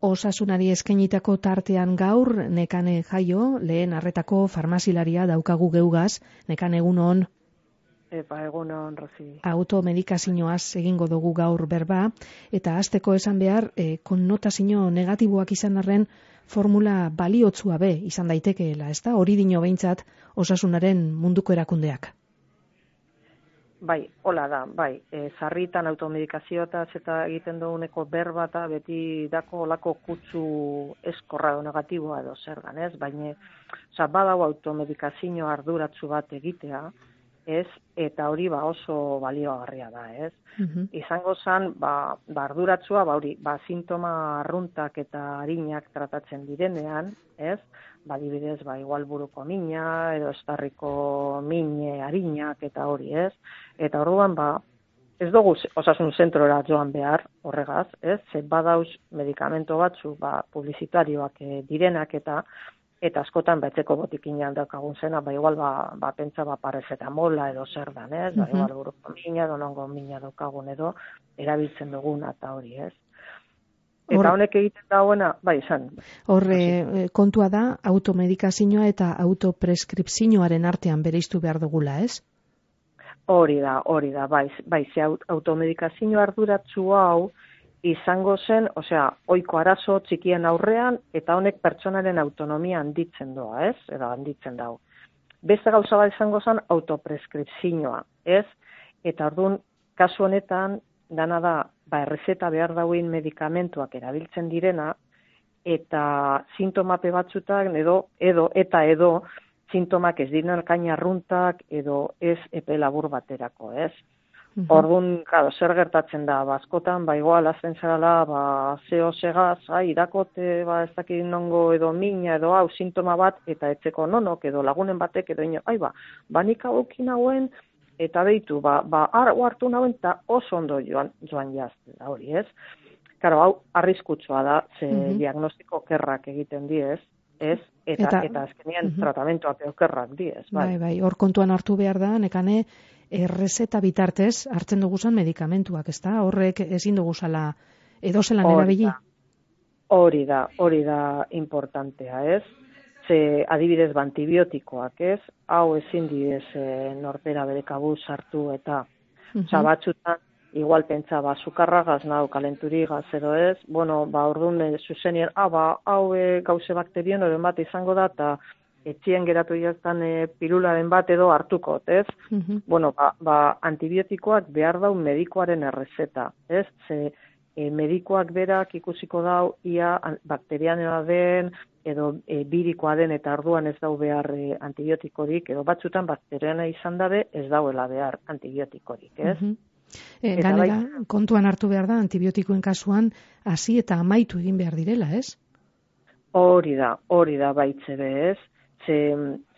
osasunari eskenitako tartean gaur, nekane jaio, lehen arretako farmazilaria daukagu geugaz, nekane egun hon. Epa, egun hon, Rosi. Automedikazioaz egingo dugu gaur berba, eta azteko esan behar, e, konnotazio negatiboak izan arren, formula baliotzua be izan daitekeela, ez da? Hori dino behintzat osasunaren munduko erakundeak. Bai, hola da, bai, e, zarritan automedikazioa eta egiten duguneko berba eta beti dako olako kutsu eskorra do negatiboa edo zer ez? Baina, oza, badau automedikazio arduratzu bat egitea, ez? Eta hori ba oso balioagarria da, ez? Mm Izango zan, ba, ba arduratzua, ba hori, ba sintoma arruntak eta harinak tratatzen direnean, ez? ba, dibidez, ba, igual buruko mina, edo estarriko mine harinak eta hori, ez? Eta orduan, ba, ez dugu osasun zentrora joan behar horregaz, ez? Ze badauz medikamento batzu, ba, publizitarioak e, direnak eta eta askotan betzeko botikin daukagun zena, ba, igual, ba, ba pentsa, ba, mola edo zer dan, ez? Ba, igual, buruko mina, donongo mina daukagun edo, erabiltzen duguna eta hori, ez? Eta honek egiten dauena, bai, izan. Horre, eh, kontua da, automedikazioa eta autopreskripzioaren artean bereiztu behar dugula, ez? Hori da, hori da, bai, bai, ze automedikazio arduratzu hau izango zen, osea, oiko arazo txikien aurrean, eta honek pertsonaren autonomia handitzen doa, ez? Edo handitzen dau. Beste gauza bat izango zen autopreskripzioa, ez? Eta orduan, kasu honetan, dana da, ba, errezeta behar dauen medikamentuak erabiltzen direna, eta sintomape batzutak, edo, edo, eta edo, sintomak ez diren alkaina arruntak, edo ez epe labur baterako, ez? Mm -hmm. Orduan, claro, zer gertatzen da, baskotan, ba, igual, azten zerala, ba, zeo segaz, ai, irakote, ba, ez dakit nongo, edo mina, edo hau, sintoma bat, eta etzeko nonok, edo lagunen batek, edo ino, ai, ba, banik hau hauen, eta beitu, ba, ba hartu nauen, eta oso ondo joan, joan jazten da hori, ez? Karo, hau, arriskutsua da, ze mm diagnostiko kerrak egiten diez, ez? Eta, eta, eta azkenean mm -hmm. tratamentoak okerrak diez, bai. Bai, bai, hor kontuan hartu behar da, nekane, errezeta bitartez hartzen duguzan medikamentuak, ez da? Horrek ezin duguzala edo zelan erabili? Hori da, hori da importantea, ez? ze adibidez antibiotikoak, ez? Hau ezin diez e, nortera bere kabu sartu eta mm -hmm. batzutan igual pentsa ba sukarra nau kalenturi gas edo ez. Bueno, ba ordun e, zuzenien ah ba hau e, gauze bakterioen bat izango da ta etxien geratu jaztan e, pirularen bat edo hartuko, ez? Mm Bueno, ba, ba antibiotikoak behar dau medikoaren errezeta, ez? Ze e, medikoak berak ikusiko dau ia bakterianoa den edo e, birikoa den eta arduan ez dau behar e, antibiotikorik edo batzutan bakteriana izan dabe ez dauela behar antibiotikorik, ez? Mm -hmm. Kontuan hartu behar da antibiotikoen kasuan hasi eta amaitu egin behar direla, ez? Hori da, hori da baitze be, ez? Ze,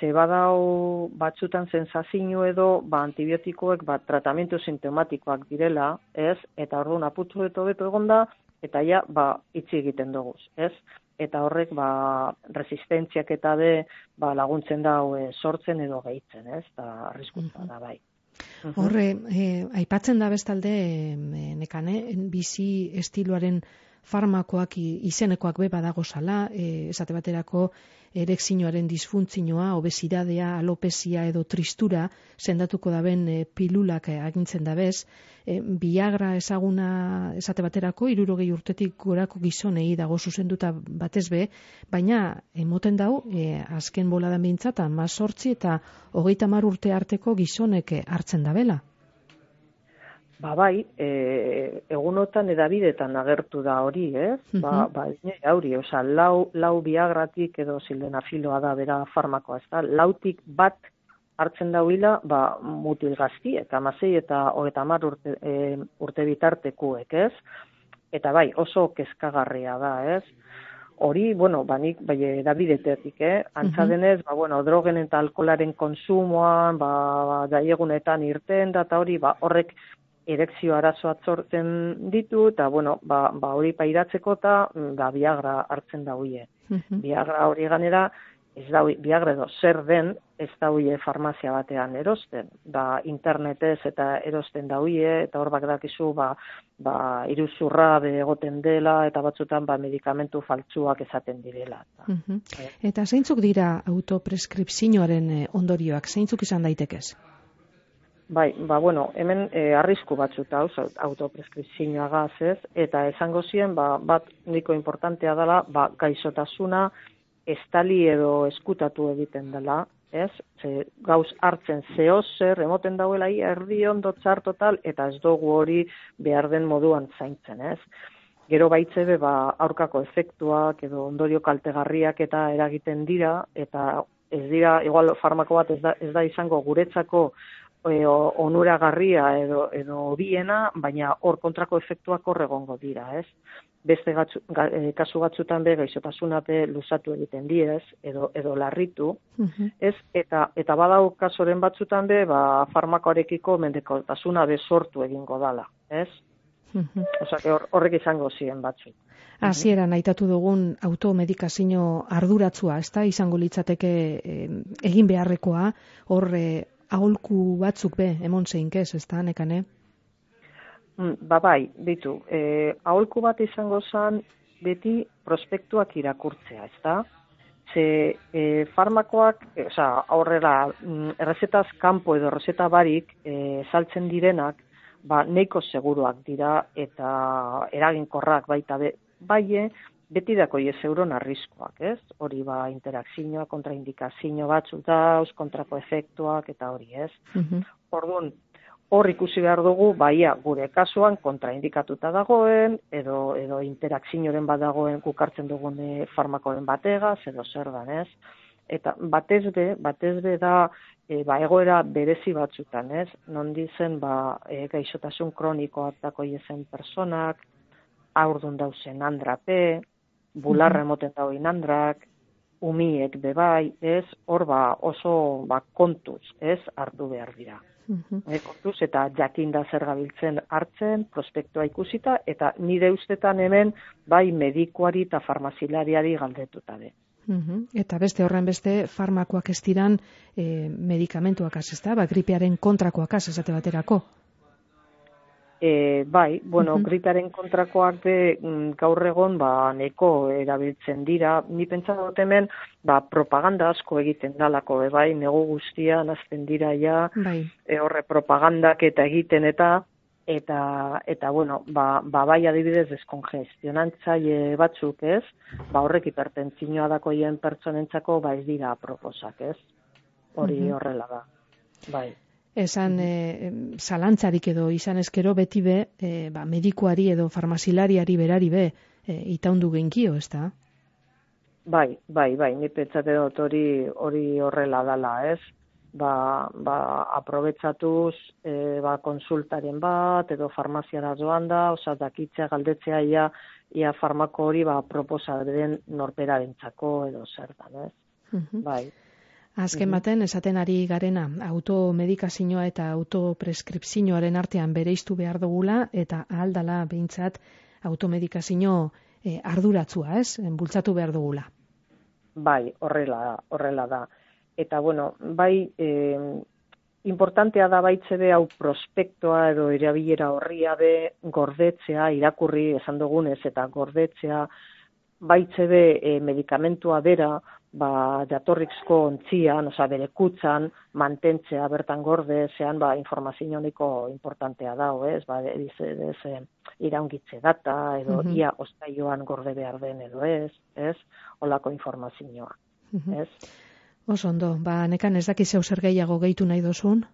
ze badau batzutan sensazio edo ba, antibiotikoek ba, tratamentu sintomatikoak direla, ez? Eta orduan aputu beto beto egonda, eta ja, ba, itzi egiten dugu, ez? eta horrek ba, resistentziak eta de ba, laguntzen da e, sortzen edo gehitzen, ez? Da arriskuntza da bai. Horre, eh, aipatzen da bestalde eh, nekane, bizi estiloaren farmakoak izenekoak be badago sala, e, esate baterako erekzinoaren disfuntzioa, obesidadea, alopesia edo tristura sendatuko daben e, pilulak agintzen dabez, e, biagra ezaguna esate baterako irurogei urtetik gorako gizonei dago zuzenduta batez be, baina emoten dau, e, azken boladan behintzata, mazortzi eta hogeita mar urte arteko gizonek hartzen dabela. Ba bai, e, egunotan edabidetan agertu da hori, ez? Mm -hmm. Ba, ba hori, oza, lau, lau biagratik edo sildenafiloa da bera farmakoa, ez da? Lautik bat hartzen da huila, ba, mutil gazti, eta mazei eta hogeta mar urte, e, urte bitartekuek, ez? Eta bai, oso kezkagarria da, ez? Hori, bueno, banik, bai, edabidetetik, eh? Antza denez, ba, bueno, drogen eta alkolaren konsumoan, ba, ba daiegunetan irten da, eta hori, ba, horrek erekzio arazo atzortzen ditu, eta, bueno, ba, ba hori pairatzeko eta da mm, ba, biagra hartzen da huie. Biagra hori ganera, ez da biagredo zer den ez da huie farmazia batean erosten. Da internetez eta erosten da huie eta hor bak dakizu ba, ba iruzurra egoten dela eta batzutan ba medikamentu faltsuak esaten direla mm eta zeintzuk dira autopreskripzioaren eh, ondorioak? Zeintzuk izan daitekez Bai, ba, bueno, hemen e, arrisku batzuta hau, autopreskripzioa gazez, eta esango zien, ba, bat niko importantea dela, ba, gaixotasuna, estali edo eskutatu egiten dela, ez? Ze, gauz hartzen zeo zer, emoten dauela erdi ondo txar total, eta ez dugu hori behar den moduan zaintzen, ez? Gero baitzebe, ba, aurkako efektuak edo ondorio kaltegarriak eta eragiten dira, eta ez dira, igual farmako bat ez da, ez da izango guretzako e, onuragarria edo, edo biena, baina hor kontrako efektuak hor egongo dira, ez? beste gatzu, e, kasu batzutan be gaixotasuna be luzatu egiten diez edo edo larritu ez? Eta eta badau kasoren batzutan be ba farmakoarekiko mendekotasuna be sortu egingo dala ez? Osea, hor, horrek izango ziren batzu. Hasieran uh aitatu dugun automedikazio arduratzua, ezta? Izango litzateke egin beharrekoa, hor eh, aholku batzuk be emon zeinkez, ezta nekane? Mm, ba bai, ditu. E, aholku bat izango zen beti prospektuak irakurtzea, ezta? Ze e, farmakoak, e, oza, aurrera, mm, errezetaz kanpo edo errezeta barik e, saltzen direnak, ba, neiko seguruak dira eta eraginkorrak baita be, baie, beti dako ez euron arriskoak, ez? Hori ba, interakzioa, kontraindikazio batzuk dauz, kontrako efektuak eta hori, ez? Mm Orduan, hor ikusi behar dugu, baia gure kasuan kontraindikatuta dagoen, edo, edo interakzinoren bat dagoen kukartzen dugun farmakoen batega, edo zer dan ez. Eta batez be, batez be da, e, ba, egoera berezi batzutan, ez? Non dizen, ba, e, gaixotasun kroniko hartako iezen personak, aurdun dauzen andrape, bularra emoten dagoen andrak, umiek bebai, ez? Hor ba, oso ba, kontuz, ez? Ardu behar dira. Mm eta jakin da zer gabiltzen hartzen, prospektua ikusita, eta nire ustetan hemen bai medikuari eta farmazilariari galdetuta de. Eta beste horren beste farmakoak ez diran e, medikamentuak az, ba, gripearen kontrakoak az, esate baterako. E, bai, bueno, uh -huh. kontrakoak de mm, gaur egon ba neko erabiltzen dira. Ni pentsa dut hemen ba, propaganda asko egiten dalako, e, bai, nego guztian azten dira ja, bai. E, horre propagandak eta egiten eta eta eta bueno, ba, ba bai adibidez deskongestionantzaile batzuk, ez? Ba horrek hipertentzioa dakoien pertsonentzako ba ez dira proposak, ez? Hori horrela da. Bai esan e, zalantzarik edo izan ezkero beti be, e, ba, medikuari edo farmazilariari berari be, e, itaundu genkio, ez da? Bai, bai, bai, ni pentsate dut hori, hori horrela dala, ez? Ba, ba, aprobetsatuz, e, ba, konsultaren bat, edo farmaziara joan da, oza, dakitzea galdetzea ia, ia farmako hori, ba, proposa den norpera edo zer da, ez? Bai. Azken baten, esaten ari garena, automedikazioa eta autopreskripzioaren artean bereiztu behar dugula, eta ahaldala behintzat automedikazio e, arduratzua, ez? Bultzatu behar dugula. Bai, horrela da, horrela da. Eta, bueno, bai, e, importantea da baitze be hau prospektoa edo erabilera horria be gordetzea, irakurri esan dugunez, eta gordetzea, baitze be e, medikamentua bera, ba, jatorriksko ontzian, oza, bere kutzan, mantentzea bertan gorde, zean, ba, informazio niko importantea da, ez, ba, edize, edize, iraungitze data, edo mm -hmm. ia ostaioan gorde behar den, edo ez, ez, olako informazioa, mm ez. Oso ondo, ba, nekan ez dakiz zer gehiago gehitu nahi dozun?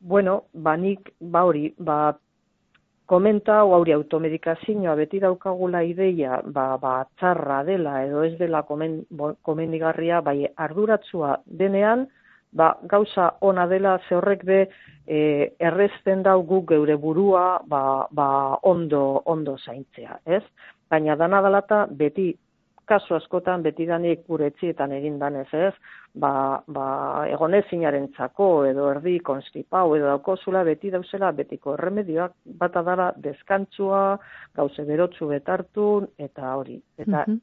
Bueno, ba, nik, ba, hori, ba, komenta hau auri automedikazioa beti daukagula ideia ba, ba txarra dela edo ez dela komen, komendigarria bai arduratsua denean ba, gauza ona dela ze horrek be e, errezten dau guk geure burua ba, ba ondo ondo zaintzea, ez? Baina dana dalata beti kasu askotan betidanik gure etxietan egin danez, ez? Ba, ba egonezinaren txako edo erdi konstipau edo daukozula beti dauzela betiko erremedioak bat adara deskantzua, gauze berotzu betartu eta hori. Eta mm -hmm.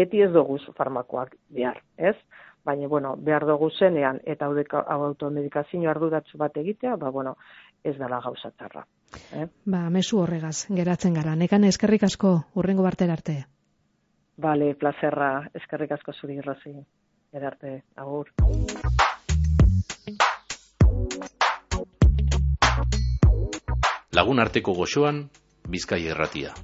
beti ez dugu farmakoak behar, ez? Baina, bueno, behar dugu zenean eta automedikazio arduratzu bat egitea, ba, bueno, ez dela gauza txarra. Eh? Ba, mesu horregaz, geratzen gara. Nekan eskerrik asko, urrengo barter arte. Bale, plazerra, eskerrik asko zuri irrazi. Edarte, agur. Lagun arteko goxoan, Bizkai erratia.